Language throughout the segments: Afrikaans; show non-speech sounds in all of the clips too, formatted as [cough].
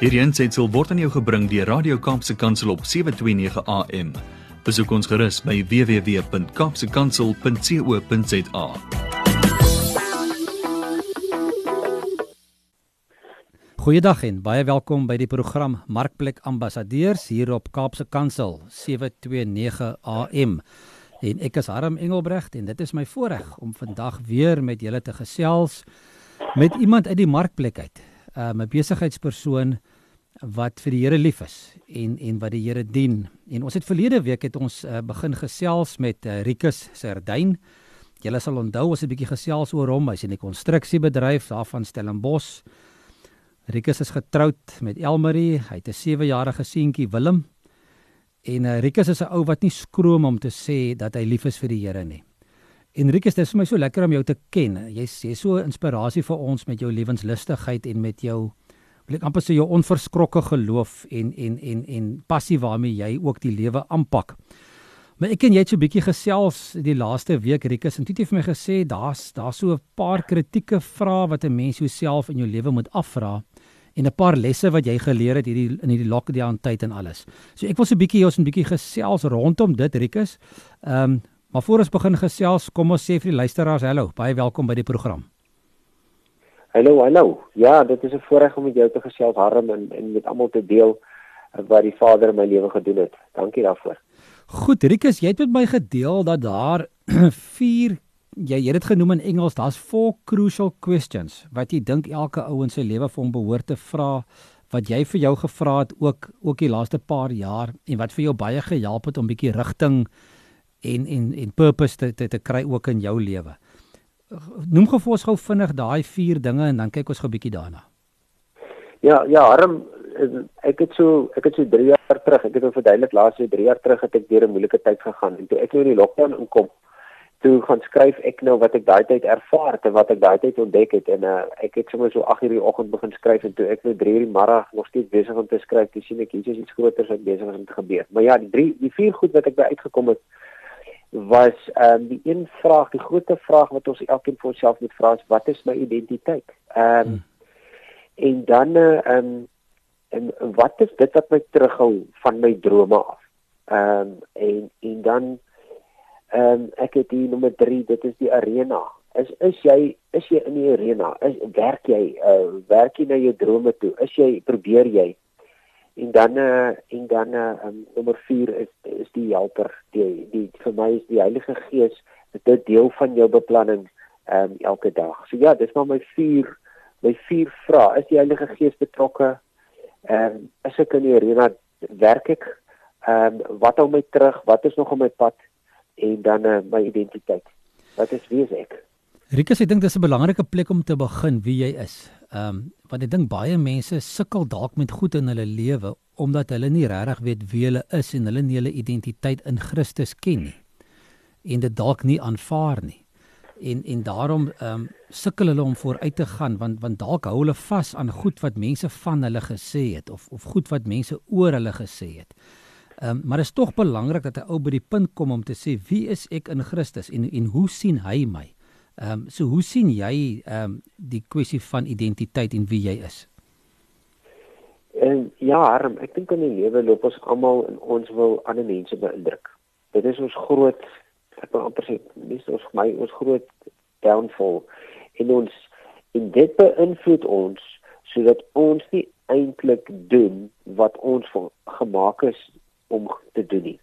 Hierdie aanseit word aan jou gebring deur Radio Kaapse Kansel op 7:29 AM. Besoek ons gerus by www.kapsekansel.co.za. Goeiedag en baie welkom by die program Markplek Ambassadeurs hier op Kaapse Kansel 729 AM. En ek is Harm Engelbrecht en dit is my voorreg om vandag weer met julle te gesels met iemand uit die markplek uit. Um, 'n besigheidspersoon wat vir die Here lief is en en wat die Here dien. En ons het verlede week het ons uh, begin gesels met uh, Rikus Sardyn. Julle sal onthou ons het 'n bietjie gesels oor hom. Hy's in die konstruksiebedryf daar van Stellenbosch. Rikus is getroud met Elmarie. Hy het 'n 7-jarige seentjie Willem. En uh, Rikus is 'n ou wat nie skroom om te sê dat hy lief is vir die Here nie. Enrique, dit is vir my so lekker om jou te ken. Jy's jy so inspirasie vir ons met jou lewenslustigheid en met jou wil ek amper sê jou onverskrokke geloof en en en en passie waarmee jy ook die lewe aanpak. Maar ek en jy het so 'n bietjie gesels die laaste week Rikus en toe het jy vir my gesê daar's daar's so 'n paar kritieke vrae wat 'n mens jouself in jou lewe moet afvra en 'n paar lesse wat jy geleer het hierdie in hierdie lockdown tyd en alles. So ek wil so 'n bietjie ons 'n bietjie gesels rondom dit Rikus. Ehm um, maar voor ons begin gesels, kom ons sê vir die luisteraars hallo, baie welkom by die program. Hallo, hallo. Ja, dit is 'n voorreg om met jou te gesels Harm en en met almal te deel wat die Vader in my lewe gedoen het. Dankie daarvoor. Goed, Rikus, jy het met my gedeel dat daar [clears throat] vier jy jy het dit genoem in Engels, daar's four crucial questions wat jy dink elke ou in sy lewe vir hom behoort te vra wat jy vir jou gevra het ook ook die laaste paar jaar en wat vir jou baie gehelp het om bietjie rigting en en en purpose te te, te kry ook in jou lewe noem ons gou vinnig daai vier dinge en dan kyk ons gou bietjie daarna. Ja, ja, Harm, ek het so ek het so 3 jaar terug, ek het al verduidelik laas so 3 jaar terug het ek deur 'n moeilike tyd gegaan en toe ek nou in die lockdown inkom, toe gaan skryf ek nou wat ek daai tyd ervaar het en wat ek daai tyd ontdek het en uh, ek het sommer so 8:00 die oggend begin skryf en toe ek nou 3:00 die middag nog steeds besig om te skryf, toe sien ek hier is iets groters wat besig is om te gebeur. Maar ja, die drie die vier goed wat ek by uitgekom het was ehm um, die een vraag, die groot vraag wat ons elkeen vir onsself moet vra is wat is my identiteit? Ehm um, hmm. en dan ehm um, en wat is dit wat my terughou van my drome af? Ehm um, en en dan ehm um, ek het hier nommer 3, dit is die arena. Is is jy is jy in die arena? Is werk jy uh, werk jy na jou drome toe? Is jy probeer jy en dan uh, en dan uh, um, nommer 4 is is die helper die die vir my is die Heilige Gees dit deel van jou beplanning um, elke dag. So ja, dis maar my 4 my 4 vrae. Is die Heilige Gees betrokke? Ehm um, is ek in die arena werk ek? Ehm um, wat hou my terug? Wat is nog op my pad? En dan uh, my identiteit. Wat is wie is ek? Rikus, ek dink dis 'n belangrike plek om te begin wie jy is. Ehm um, want ek dink baie mense sukkel dalk met goed in hulle lewe omdat hulle nie regtig weet wie hulle is en hulle nie hulle identiteit in Christus ken nie. En dit dalk nie aanvaar nie. En en daarom ehm um, sukkel hulle om vooruit te gaan want want dalk hou hulle vas aan goed wat mense van hulle gesê het of of goed wat mense oor hulle gesê het. Ehm um, maar dit is tog belangrik dat 'n ou by die punt kom om te sê wie is ek in Christus en en hoe sien hy my? Ehm um, so hoe sien jy ehm um, die kwessie van identiteit en wie jy is? En ja, Harm, ek dink in die lewe loop ons almal en ons wil ander mense beïndruk. Dit is ons groot ek wil amper sê dis ons my ons groot downfall in ons en dit beïnvloed ons sodat ons nie eintlik doen wat ons gemaak is om te doen nie.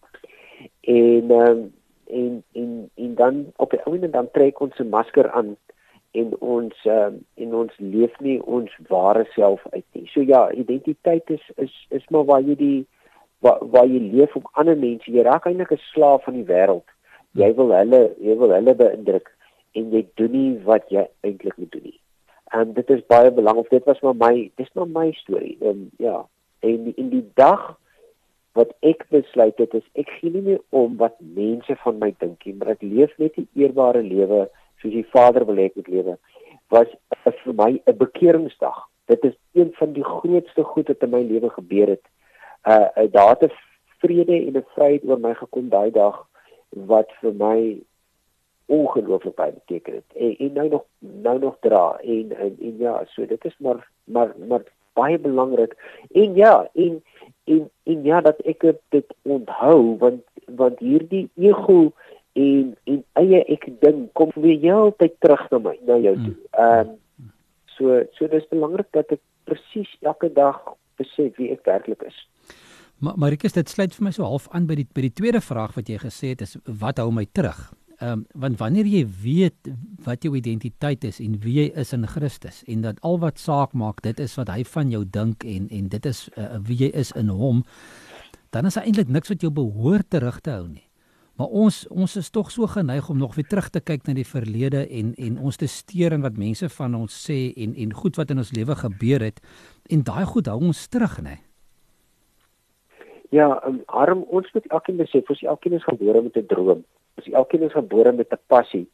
En ehm um, en en en dan op die ouene dan trek ons 'n masker aan en ons uh, en ons leef nie ons ware self uit nie. So ja, identiteit is is is maar waar jy die waar, waar jy leef om ander mense, jy raak eintlik 'n slaaf van die wêreld. Jy wil hulle jy wil hulle beïndruk en jy doen nie wat jy eintlik moet doen nie. En dit is baie belangrik. Dit was maar my dis maar my storie. Ehm ja. En in die dag wat ek besluit het is ek gee nie meer om wat mense van my dink nie, maar ek leef net 'n eerbare lewe soos die Vader wil hê ek moet lewe. Was vir my 'n bekeringsdag. Dit is een van die grootste goed wat in my lewe gebeur het. Uh 'n date vrede en 'n vryheid oor my gekom daai dag wat vir my ongelooflik baie beteken het. En, en nou nog nou nog dra en, en en ja, so dit is maar maar maar baie belangrik. En ja, en en en ja dat ek dit onthou want want hierdie ego en en eie ek ding kom weer heeltyd terug na my na jou toe. Mm. Ehm um, so so dis belangrik dat ek presies elke dag besef wie ek werklik is. Maar Marikus dit sluit vir my so half aan by die by die tweede vraag wat jy gesê het is wat hou my terug? Ehm um, want wanneer jy weet wat jou identiteit is en wie jy is in Christus en dat al wat saak maak dit is wat hy van jou dink en en dit is uh, wie jy is in hom dan is daar eintlik niks wat jou behoort terug te hou nie. Maar ons ons is tog so geneig om nog weer terug te kyk na die verlede en en ons te steur in wat mense van ons sê en en goed wat in ons lewe gebeur het en daai goed hou ons terug nê. Ja, um, arm ons moet elkeen besef, ons elkeen is gebore met 'n droom. Ons elkeen is gebore met 'n passie.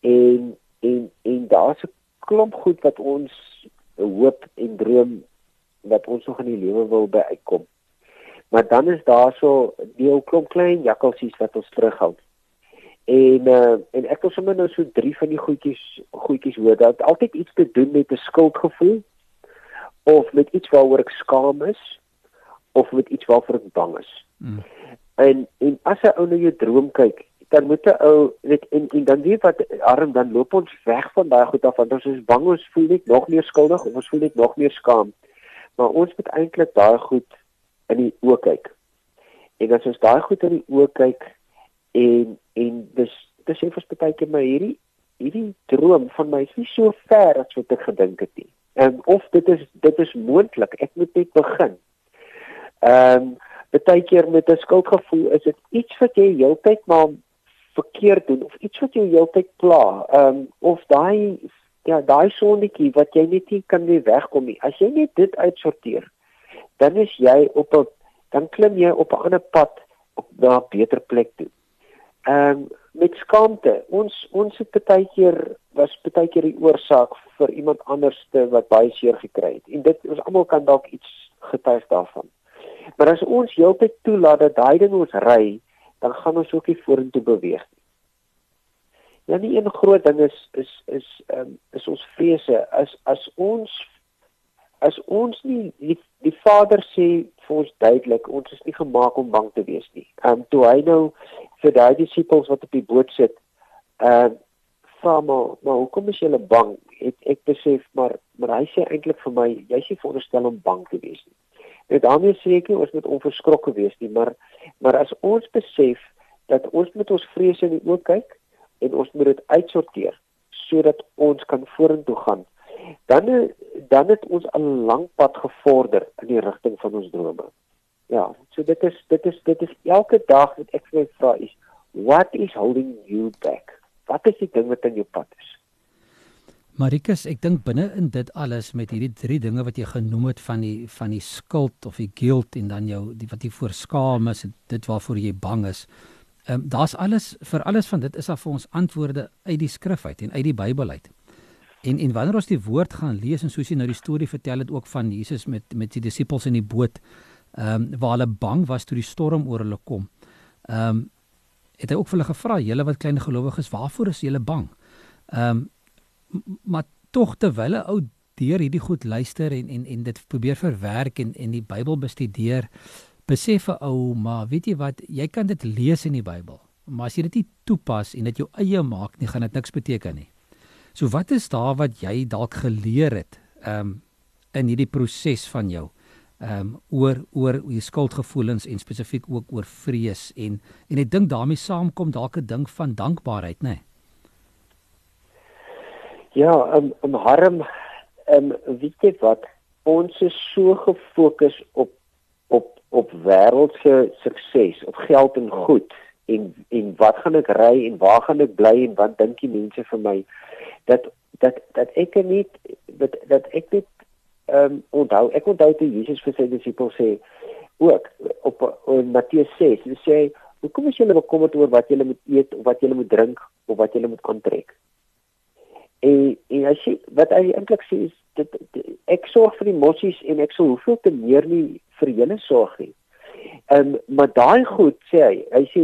En en en daar's 'n klomp goed wat ons hoop en droom wat ons nog in die lewe wil by uitkom. Maar dan is daar so 'n deel klomp klein jakkalsies wat ons terughou. En uh, en ek wil sommer nou so drie van die goedjies goedjies hoor dat altyd iets te doen met 'n skuldgevoel of met iets waaroor ek skaam is of met iets waarvoor ek bang is. Mm. En en as 'n ou na jou droom kyk dan moet 'n ou weet en, en dan weet wat arm dan loop ons weg van daai goed af want ons is bang ons voel net nog meer skuldig of ons voel net nog meer skaam. Maar ons moet eintlik daai goed in die oë kyk. En as ons daai goed in die oë kyk en en dis dis sê vir baie keer maar hierdie hierdie droom van my is nie so ver as wat ek gedink het nie. En of dit is dit is moontlik, ek moet net begin. Ehm um, baie keer met 'n skuldgevoel is dit iets wat jy heeltyd maar verkeerd doen of iets wat jou heeltyd pla. Ehm um, of daai ja, daai sonnetjie wat jy net nie kan weer wegkom nie. As jy net dit uitsorteer, dan is jy op 'n dan klim jy op 'n ander pad op na 'n beter plek toe. Ehm um, met skaamte. Ons ons het baie keer was baie keer die oorsaak vir iemand anderste wat baie seer gekry het. En dit ons almal kan dalk iets getuig daarvan. Maar as ons heeltyd toelaat dat daai ding ons ry, dan gaan ons ook nie vorentoe beweeg nie. Ja, die een groot ding is is is ehm um, is ons vrese as as ons as ons nie die, die Vader sê vir ons duidelik ons is nie gemaak om bang te wees nie. Ehm um, toe hy nou vir daai disippels wat op die boot sit, ehm uh, vra maar, maar hoekom is julle bang? Het ek besef maar maar hy sê eintlik vir my, jy is nie veronderstel om bang te wees nie. Net daarmee sê ek nie ons moet onverskrokke wees nie, maar maar as ons besef dat ons met ons vrese in die oë kyk en ons moet dit uitsorteer sodat ons kan vorentoe gaan, dan dan het ons 'n lang pad gevorder in die rigting van ons drome. Ja, so dit is dit is dit is elke dag wat ek vir my vra is what is holding you back? Wat is die ding wat in jou pad is? Marikus, ek dink binne in dit alles met hierdie drie dinge wat jy genoem het van die van die skuld of die guilt en dan jou die wat jy voor skaam is, dit waarvoor jy bang is. Ehm um, daar's alles vir alles van dit is daar vir ons antwoorde uit die skrif uit en uit die Bybel uit. En en wanneer ons die woord gaan lees en soos jy nou die storie vertel het ook van Jesus met met sy disippels in die boot, ehm um, waar hulle bang was toe die storm oor hulle kom. Ehm um, het hy ook vir hulle gevra, julle wat klein gelowiges, waarvoor is julle bang? Ehm um, maar tog terwyl 'n ou deur hierdie goed luister en en en dit probeer verwerk en en die Bybel bestudeer, besef 'n ou maar weet jy wat, jy kan dit lees in die Bybel, maar as jy dit nie toepas en dit jou eie maak nie, gaan dit niks beteken nie. So wat is daar wat jy dalk geleer het um in hierdie proses van jou? um oor oor die skuldgevoelens en spesifiek ook oor vrees en en ek dink daarmee saamkom dalk 'n ding van dankbaarheid nê nee? Ja, um, um harm um weet jy wat? Ons is so gefokus op op op wêreldse sukses, op geld en goed. En en wat gaan ek ry en waar gaan ek bly en wat dink die mense vir my? Dat dat dat ek nie dat dat ek net ehm um, onthou ek onthou toe Jesus vir sy disippels sê ook op in Matteus 6 hy sê hoekom is julle bekommerd oor wat julle moet eet of wat julle moet drink of wat julle moet aantrek En en as jy wat hy eintlik sê is dit, dit ek sorg vir die mossies en ek sal hoeveel te meer nie vir julle sorg nie. Ehm um, maar daai goed sê hy, hy sê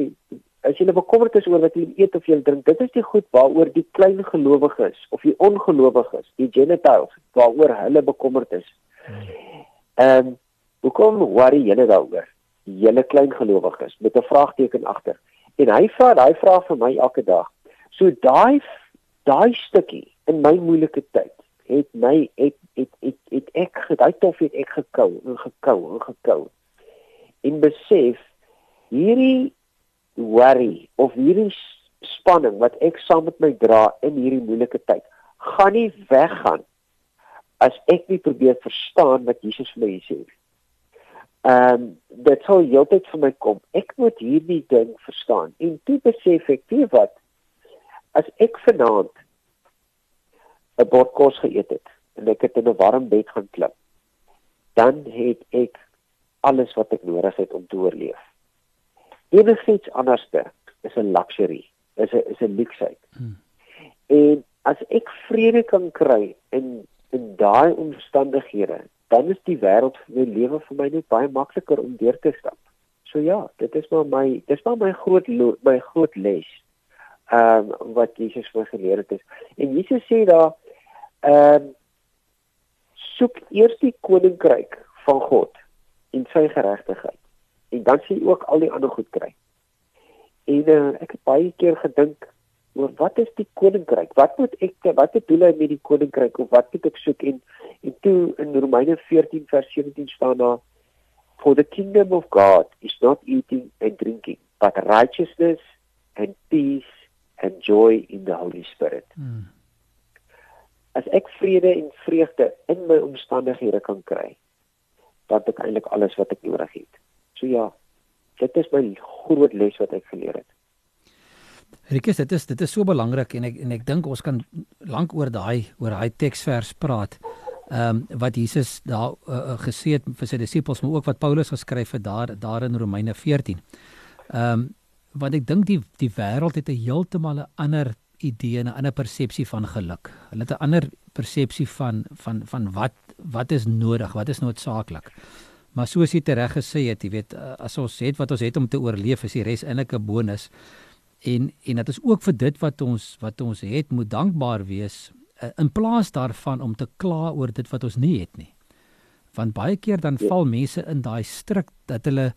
as jy bekommerd is oor wat jy eet of jy drink, dit is die goed waaroor die klein gelowiges of die ongelowiges, die gentiles waaroor hulle bekommerd is. Ehm um, hoekom worry julle daaroor? Julle klein gelowiges met 'n vraagteken agter. En hy vra daai vraag vir my elke dag. So daai daai stukkie in my moeilike tyd het my het het het, het ek daai tof het ek gekou en gekou en gekou. En besef hierdie worry of hierdie spanning wat ek saam met my dra in hierdie moeilike tyd gaan nie weggaan as ek nie probeer verstaan wat Jesus vir my sê. Ehm um, dit sou heeltyd vir my kom. Ek moet hierdie ding verstaan. En toe besef ek, weet wat? As ek vanaand 'n bord kos geëet het en ek het in 'n warm bed gaan klim, dan het ek alles wat ek nodig het om te oorleef. Enigiets anderste is 'n luxury, is 'n is 'n luksheid. Hmm. En as ek vrede kan kry in in daai omstandighede, dan is die wêreld vir my lewe vir my net baie makliker om deur te stap. So ja, dit is maar my dis maar my groot my groot les. Ehm um, wat Jesus vir my geleer het. En Jesus sê daar ehm um, soek eers die koninkryk van God en sy geregtigheid. En dan sien jy ook al die ander goed kry. En uh, ek het baie keer gedink oor wat is die koninkryk? Wat moet ek wat bedoel hy met die koninkryk of wat moet ek soek en en toe in Romeine 14 vers 17 staan daar for the kingdom of God is not eating and drinking but righteousness and peace and joy in the holy spirit. Hmm as ek vrede en vreugde in my omstandighede kan kry, dan het ek eintlik alles wat ek nodig het. So ja, dit is my groot les wat ek geleer het. Rikus, dit is dit is so belangrik en ek en ek dink ons kan lank oor daai oor daai teksvers praat. Ehm um, wat Jesus daar uh, gesê het vir sy disippels, maar ook wat Paulus geskryf het daar daar in Romeine 14. Ehm um, want ek dink die die wêreld het 'n heeltemal 'n ander idee en 'n ander persepsie van geluk. Hulle het 'n ander persepsie van van van wat wat is nodig, wat is noodsaaklik. Maar soos jy tereg gesê het, jy weet, as ons het wat ons het om te oorleef, is die res eintlik 'n bonus. En en dit is ook vir dit wat ons wat ons het, moet dankbaar wees eh, in plaas daarvan om te kla oor dit wat ons nie het nie. Want baie keer dan ja. val mense in daai stryk dat hulle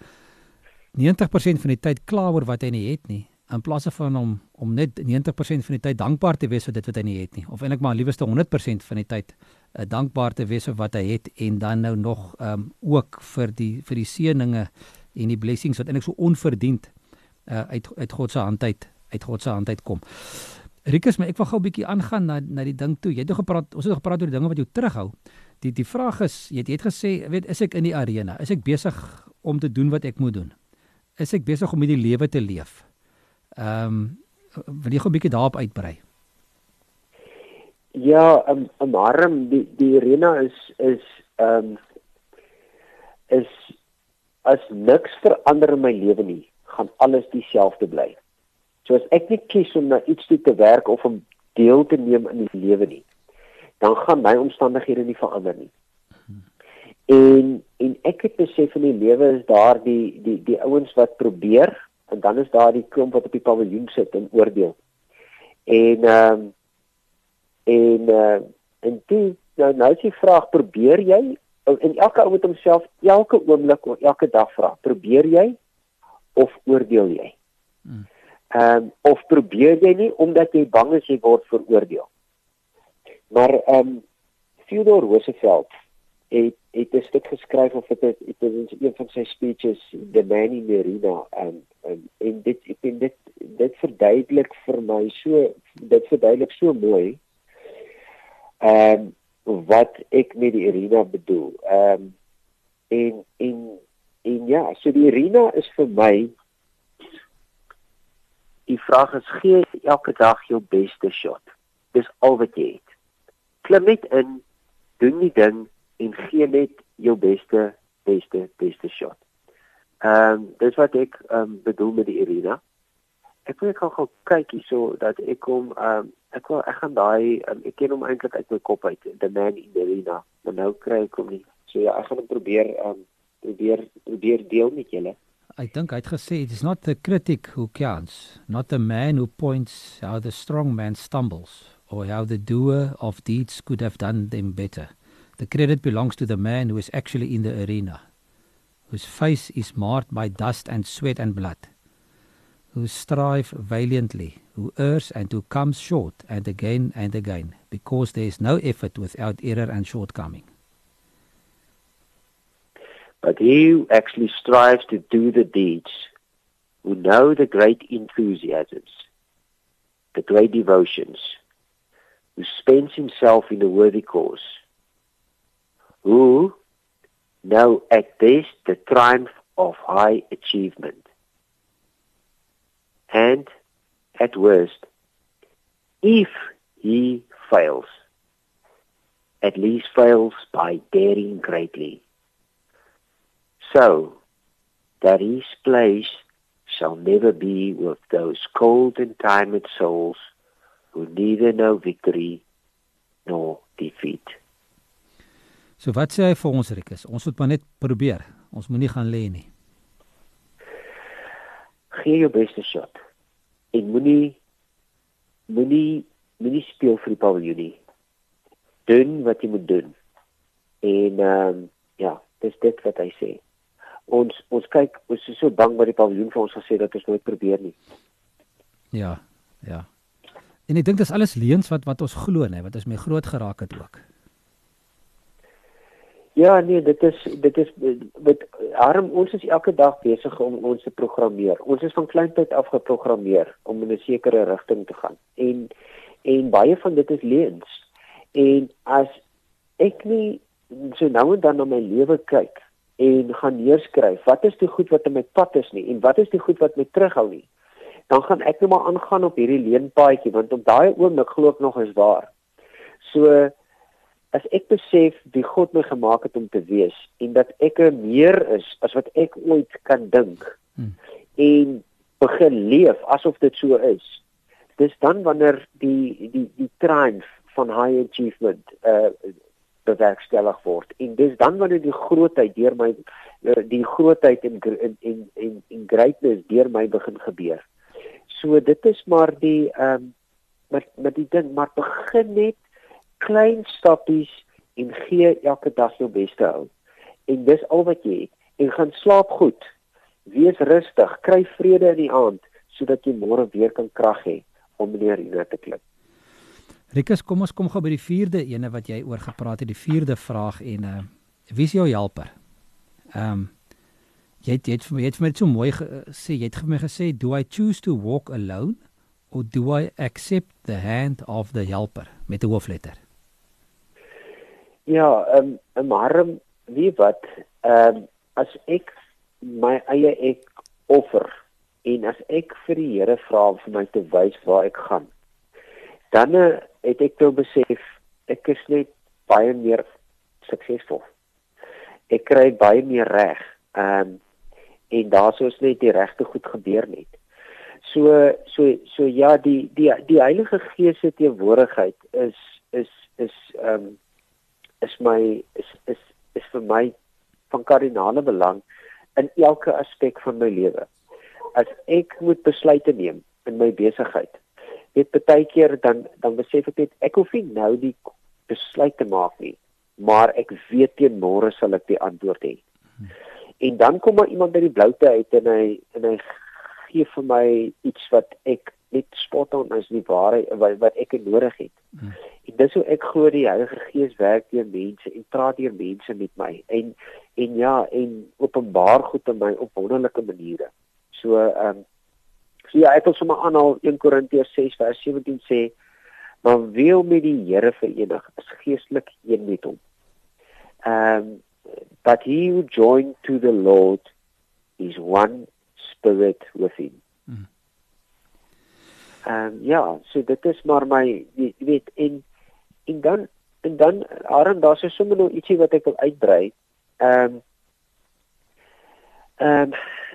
90% van die tyd kla oor wat hy nie het nie in plaas van om om net 90% van die tyd dankbaar te wees vir dit wat hy nie het nie of eintlik maar liewerste 100% van die tyd uh, dankbaar te wees vir wat hy het en dan nou nog um, ook vir die vir die seëninge en die blessings wat eintlik so onverdiend uh, uit uit God se hand uit uit God se hand uit kom. Rikus, maar ek wil gou 'n bietjie aangaan na na die ding toe. Jy het nog gepraat, ons het nog gepraat oor die dinge wat jou terughou. Die die vraag is, jy het, jy het gesê, weet, is ek in die arena? Is ek besig om te doen wat ek moet doen? Is ek besig om hierdie lewe te leef? Ehm um, wil jy gou 'n bietjie daarop uitbrei? Ja, ehm um, 'n arm die die arena is is ehm um, is as niks verander in my lewe nie, gaan alles dieselfde bly. So as ek net kies om na iets toe te werk of om deel te neem in die lewe nie, dan gaan my omstandighede nie verander nie. En en ek het besef in die lewe is daar die die die ouens wat probeer en dan is daar die klomp wat op die paviljoen sit en oordeel. En ehm um, en uh, en die nou nou is die vraag probeer jy en elke ou moet homself elke oomblik of elke dag vra probeer jy of oordeel jy? Hmm. Ehm um, of probeer jy nie omdat jy bang is jy word veroordeel. Maar ehm um, Theodore Roosevelt het het 'n stuk geskryf of dit het, het in een van sy speeches the man in the arena en en, en dit ek vind dit dit verduidelik vir my so dit verduidelik so mooi ehm um, wat ek met die arena bedoel. Ehm um, en en en ja, so die arena is vir my die vraag is gee elke dag jou beste shot. Dis al wat jy het. Klim net in, doen die ding en gee net jou beste beste beste shot. Ehm um, dis wat ek ehm um, bedoel met die arena. Ek wil gou gou kyk hierso dat ek kom ehm um, ek wil ek gaan daai um, ek ken hom eintlik uit my kop uit the man in the arena. Maar nou kry ek hom nie. So ja, ek gaan hom probeer ehm um, probeer probeer deel met julle. Ek dink hy het gesê it is not the critic who counts, not the man who points how the strong man stumbles or how the doer of deeds could have done them better. The credit belongs to the man who is actually in the arena, whose face is marred by dust and sweat and blood, who strive valiantly, who errs and who comes short and again and again, because there is no effort without error and shortcoming. But he who actually strives to do the deeds, who know the great enthusiasms, the great devotions, who spends himself in a worthy cause, who know at best the triumph of high achievement, and at worst, if he fails, at least fails by daring greatly, so that his place shall never be with those cold and timid souls who neither know victory nor defeat. So wat sê hy vir ons Rikus? Ons moet maar net probeer. Ons moenie gaan lê nie. Gee jou beste shot. En moenie moenie moenie speel vir die paviljoen nie. Doen wat jy moet doen. En ehm um, ja, dis dit wat hy sê. Ons ons kyk, ons is so bang wat die paviljoen vir ons gesê dat ons nooit probeer nie. Ja, ja. En ek dink dis alles leuns wat wat ons glo nê, wat ons mee groot geraak het ook. Ja, nee, dit is dit is met arm ons is elke dag besig om ons te programmeer. Ons is van kleintyd af geprogrammeer om in 'n sekere rigting te gaan. En en baie van dit is leuns. En as ek nie so nou en dan na my lewe kyk en gaan neerskryf wat is die goed wat in my pad is nie en wat is die goed wat my terughou nie, dan gaan ek net maar aangaan op hierdie leenpaadjie want op daai oomblik glo ek nog is waar. So as ek besef wie God my gemaak het om te wees en dat ek er meer is as wat ek ooit kan dink hmm. en begin leef asof dit so is dis dan wanneer die die die triumph van high achievement uh bewerkstellig word en dis dan wanneer die grootheid deur my uh, die grootheid en en en en greatness deur my begin gebeur so dit is maar die ehm um, met met die ding maar begin net klein stappies en gee elke dag jou beste hou. En dis al wat jy het. En gaan slaap goed. Wees rustig, kry vrede in die aand sodat jy môre weer kan krag hê om weer hier te klim. Rikus, kom ons kom gou by die vierde ene wat jy oor gepraat het, die vierde vraag en uh wie is jou helper? Ehm um, jy het jy het vir my, het vir my so mooi gesê, jy het vir my gesê, "Do I choose to walk alone or do I accept the hand of the helper?" met 'n hoofletter. Ja, ehm um, maar wie wat ehm um, as ek my eie ek offer en as ek vir die Here vra om vir my te wys waar ek gaan, dan uh, het ek toe besef ek is net baie meer suksesvol. Ek kry baie meer reg. Ehm um, en daarsoos net die regte goed gebeur net. So so so ja, die die die Heilige Gees se teenwoordigheid is is is ehm um, is my is is is vir my van kardinale belang in elke aspek van my lewe. As ek moet besluite neem in my besigheid, weet baie keer dan dan besef ek net ek hoef nie nou die besluit te maak nie, maar ek weet teen môre sal ek die antwoord hê. En dan kom maar iemand by die bloute uit en hy en hy gee vir my iets wat ek net spot on as die ware wat, wat ek nodig het. Hmm. En dis hoe ek glo die Heilige Gees werk deur mense en praat deur mense met my en en ja en openbaar goed aan my op wonderlike maniere. So ehm um, so ja, ek wil sommer aanhaal 1 Korintiërs 6 vers 17 sê maar wil met die Here verenig is geestelik een met hom. Ehm um, but he who joined to the Lord is one spirit with him. Hmm. Ehm um, ja, so dit is maar my jy weet en en dan en dan Aaron daar's so sommer nog ietsie wat ek wil uitbrei. Ehm um, ehm um,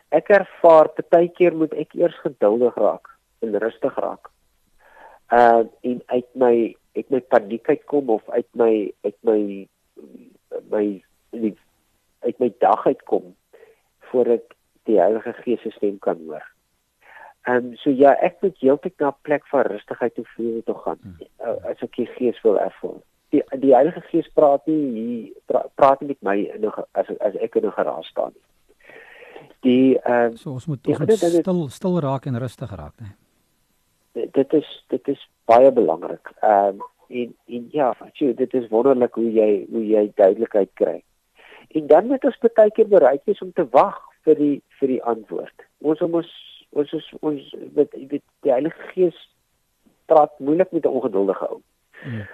ek ervaar baie keer moet ek eers geduldig raak en rustig raak. Ehm uh, en uit my uit my paniek uitkom of uit my uit my my uit my dag uitkom voordat die Heilige Gees se stem kan hoor. Ehm um, so ja, ek moet heeltyd na 'n plek van rustigheid toe voel toe gaan. Hmm. As ek die gees wil ervaar. die die Heilige Gees praat nie hier pra, praat nie met my in 'n as as ek in 'n geraas staan nie. Die ehm uh, so ons moet ons moet stil stil raak en rustig raak, né? Dit is dit is baie belangrik. Ehm um, en en ja, jy, dit is wonderlik hoe jy hoe jy duidelikheid kry. En dan moet ons baie keer bereid wees om te wag vir die vir die antwoord. Ons ons ons is ons met die, die Heilige Gees praat moeilik met 'n ongeduldige ou. Hmm.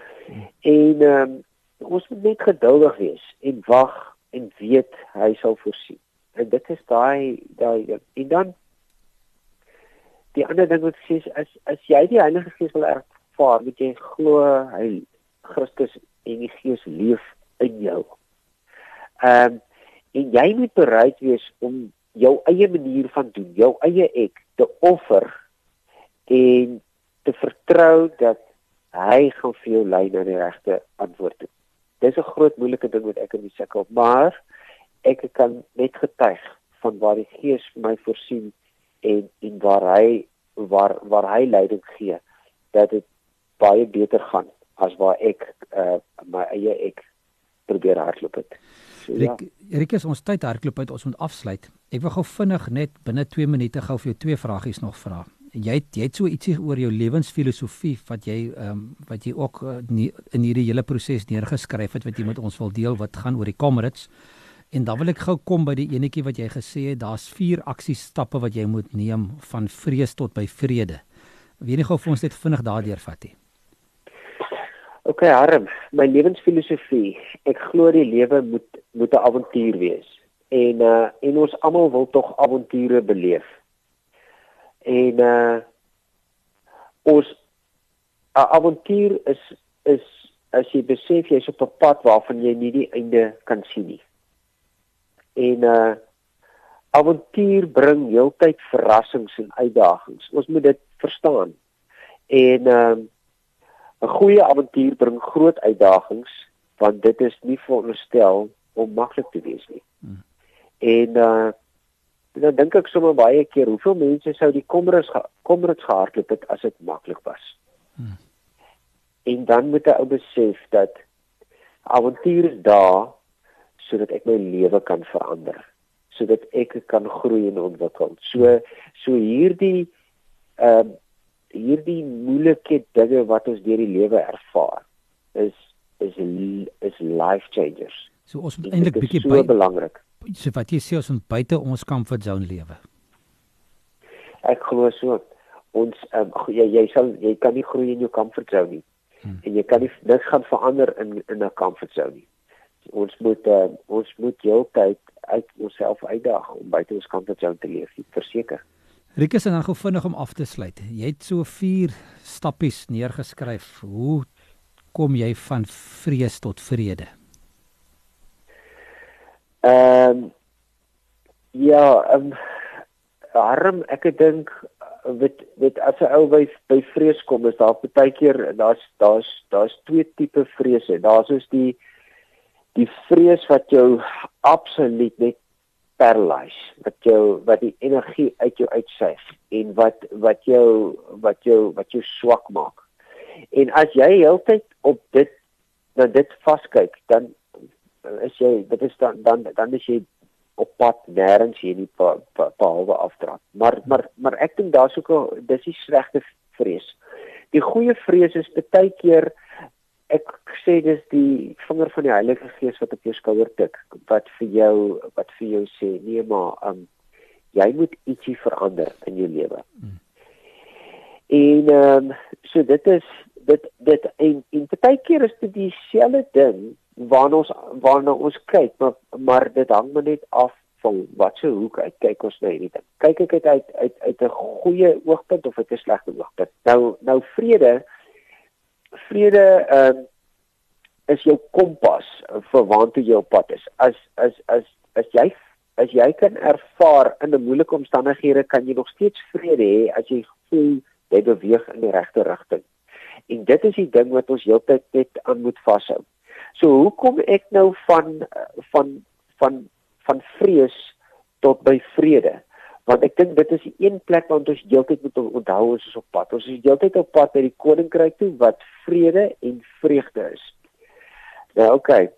En ehm um, ons moet net geduldig wees en wag en weet hy sal voorsien. En dit is daai daai en dan die ander ding wat sê is as as jy die Heilige Gees wil ervaar, moet jy glo hy Christus en die Gees leef in jou. Ehm um, en jy moet bereid wees om jou eie manier van doen, jou eie ek te offer en te vertrou dat hy gaan vir jou lei na die regte antwoord toe. Dis 'n groot moeilike ding wat ek in die sukkel, maar ek kan net getuig van waar die Gees vir my voorsien en en waar hy waar waar hy leiding gee dat dit baie beter gaan as waar ek uh, my eie ek probeer hardloop het. So, ja. Erik, is ons tyd hardloop uit ons moet afsluit. Ek wil gou vinnig net binne 2 minute gou vir jou twee vragies nog vra jy het, jy het so ietsie oor jou lewensfilosofie wat jy ehm um, wat jy ook uh, nie, in hierdie hele proses neergeskryf het wat jy met ons wil deel wat gaan oor die Comrades. En dan wil ek gou kom by die enetjie wat jy gesê het, daar's vier aksiestappe wat jy moet neem van vrees tot by vrede. Wie nie gou vir ons net vinnig daardeur vat nie. OK, Harm, my lewensfilosofie, ek glo die lewe moet moet 'n avontuur wees. En uh en ons almal wil tog avonture beleef en uh ons 'n avontuur is is as jy besef jy's op 'n pad waarvan jy nie die einde kan sien nie. En uh avontuur bring heeltyd verrassings en uitdagings. Ons moet dit verstaan. En uh 'n goeie avontuur bring groot uitdagings want dit is nie veronderstel om maklik te wees nie. Hmm. En uh dan dink ek sommer baie keer hoeveel mense sou die kommerus kommerus gehardloop het as dit maklik was. Hmm. En dan moet 'n ou besef dat avontuur is daar sodat ek my lewe kan verander, sodat ek kan groei en ontwikkel. So so hierdie ehm uh, hierdie moeilike dinge wat ons deur die lewe ervaar is is is life changers. So ons moet eintlik bietjie baie so belangrik so wat jy sê ons moet buite ons comfort zone lewe. Ek glo so. Ons um, jy jy sal jy kan nie groei in jou comfort zone nie. Hmm. En jy kan nie niks gaan verander in in 'n comfort zone nie. Ons moet uh, ons moet heeltyd uit onsself uitdaag om buite ons comfort zone te leef, verseker. Rikus en dan gou vinnig om af te sluit. Jy het so vier stappies neergeskryf. Hoe kom jy van vrees tot vrede? Ehm um, ja, ehm um, arm ek dink weet weet as 'n ou by by vrees kom is daar baie keer daar's daar's daar's twee tipe vrese. Daar's soos die die vrees wat jou absoluut net paralyse, wat jou wat die energie uit jou uitsuig en wat wat jou wat jou wat jou swak maak. En as jy heeltyd op dit na dit vaskyk, dan is jy dit is dan dan dan is jy op pad nêrens hier nie behalwe afdraand. Maar maar maar ek dink daar's ook 'n dis die slegte vrees. Die goeie vrees is baie keer ek sê dis die vinger van die Heilige Gees wat op jou skouer tik wat vir jou wat vir jou sê nee maar um, jy moet ietsie verander in jou lewe. Hmm. En ehm um, so dit is dit dit en en baie keer is dit dieselfde ding waarna ons waarna ons kyk, maar maar dit hang maar net af van wat se hoek uit kyk ons na hierdie ding. Kyk ek uit uit uit 'n goeie oogpunt of uit 'n slegte oogpunt. Nou nou vrede vrede ehm uh, is jou kompas vir waartoe jy op pad is. As as as as jy as jy kan ervaar in 'n moeilike omstandighede kan jy nog steeds vrede hê as jy voel jy beweeg in die regte rigting. En dit is die ding wat ons heeltyd net aan moet vashou. So hoe kom ek nou van van van van vrees tot by vrede? Want ek dink dit is die een plek waar ons heeltyd moet onthou ons is op pad. Ons is heeltyd op pad na die koninkryk toe wat vrede en vreugde is. Nou oké. Okay.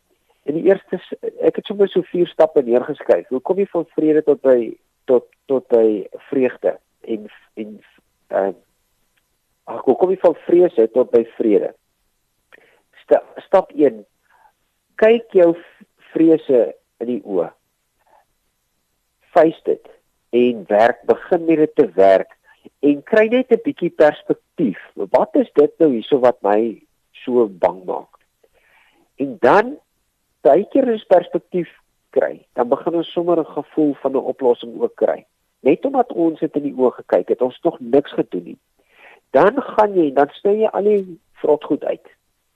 In die eerste ek het sommer so vier stappe neergeskryf. Hoe kom jy van vrede tot by tot tot by vreugde en en uh ag hoe kom jy van vrese tot by vrede? Sta, stap 1. Kyk jou vrese in die oë. Face dit en werk begin met dit te werk en kry net 'n bietjie perspektief. Wat is dit nou hierso wat my so bang maak? En dan baie res perspektief kry, dan begin ons sommer 'n gevoel van 'n oplossing ook kry. Net omdat ons dit in die oë gekyk het, ons nog niks gedoen nie. Dan gaan jy, dan sny jy al die vrot goed uit.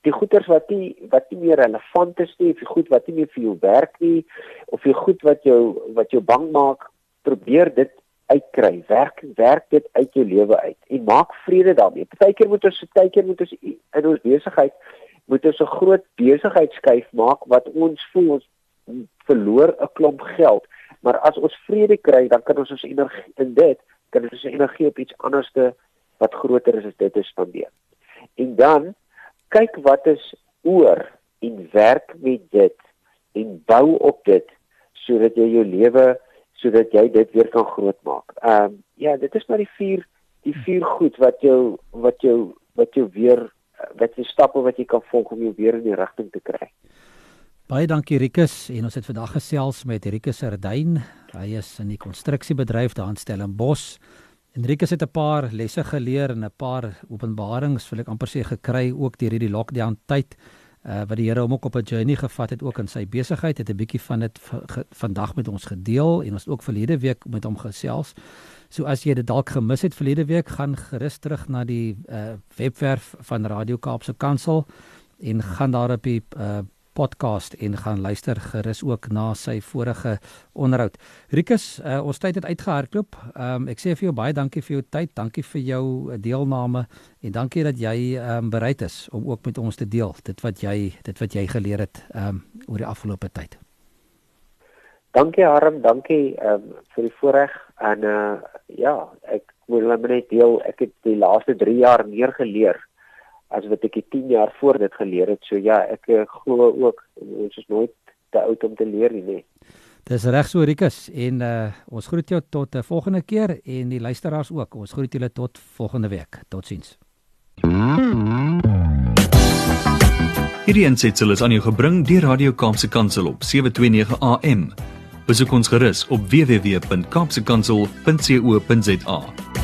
Die goeders wat nie wat nie meer relevant is nie, of die goed wat nie meer vir jou werk nie, of die goed wat jou wat jou bang maak, probeer dit uitkry. Werk werk dit uit jou lewe uit en maak vrede daarmee. Partykeer moet ons partykeer moet ons in ons besigheid moet ons 'n groot besigheidskyf maak wat ons voel ons verloor 'n klomp geld, maar as ons vrede kry, dan kan ons ons energie in dit, kan ons ons energie op iets anderste wat groter is as dit te spandeer. En dan kyk wat is oor en werk met dit en bou op dit sodat jy jou lewe sodat jy dit weer kan grootmaak. Ehm um, ja, dit is maar die vier die vier goed wat jou wat jou wat jou weer wat jy stappe wat jy kan volg om jou weer in die rigting te kry. Baie dankie Rikus en ons het vandag gesels met Rikus Erdyn. Hy is in die konstruksiebedryf daar in Stellenbosch. En Rikus het 'n paar lesse geleer en 'n paar openbarings, wil ek amper sê gekry ook deur hierdie lockdown tyd. Uh wat die Here hom ook op 'n journey gevat het ook in sy besigheid, het 'n bietjie van dit vandag met ons gedeel en ons ook verlede week met hom gesels. So as jy dit dalk gemis het verlede week, gaan gerus terug na die uh, webwerf van Radio Kaapse Kansel en gaan daar op die uh, podcast en gaan luister gerus ook na sy vorige onderhoud. Rikus, uh, ons tyd het uitgehardloop. Um, ek sê vir jou baie dankie vir jou tyd, dankie vir jou deelname en dankie dat jy um, bereid is om ook met ons te deel dit wat jy dit wat jy geleer het um, oor die afgelope tyd. Dankie Harm, dankie ehm um, vir die voorreg en uh ja, ek wil net deel, ek het die laaste 3 jaar meer geleer as wat ek die 10 jaar voor dit geleer het. So ja, ek uh, glo ook ons is nooit te oud om te leer nie. Nee. Dis reg so Rikus en uh ons groet jou tot 'n uh, volgende keer en die luisteraars ook. Ons groet julle tot volgende week. Totsiens. Hierdie ensitsel is aan jou gebring deur Radio Kaapse Kansel op 729 AM. Besoek ons gerus op www.kaapsekansel.co.za.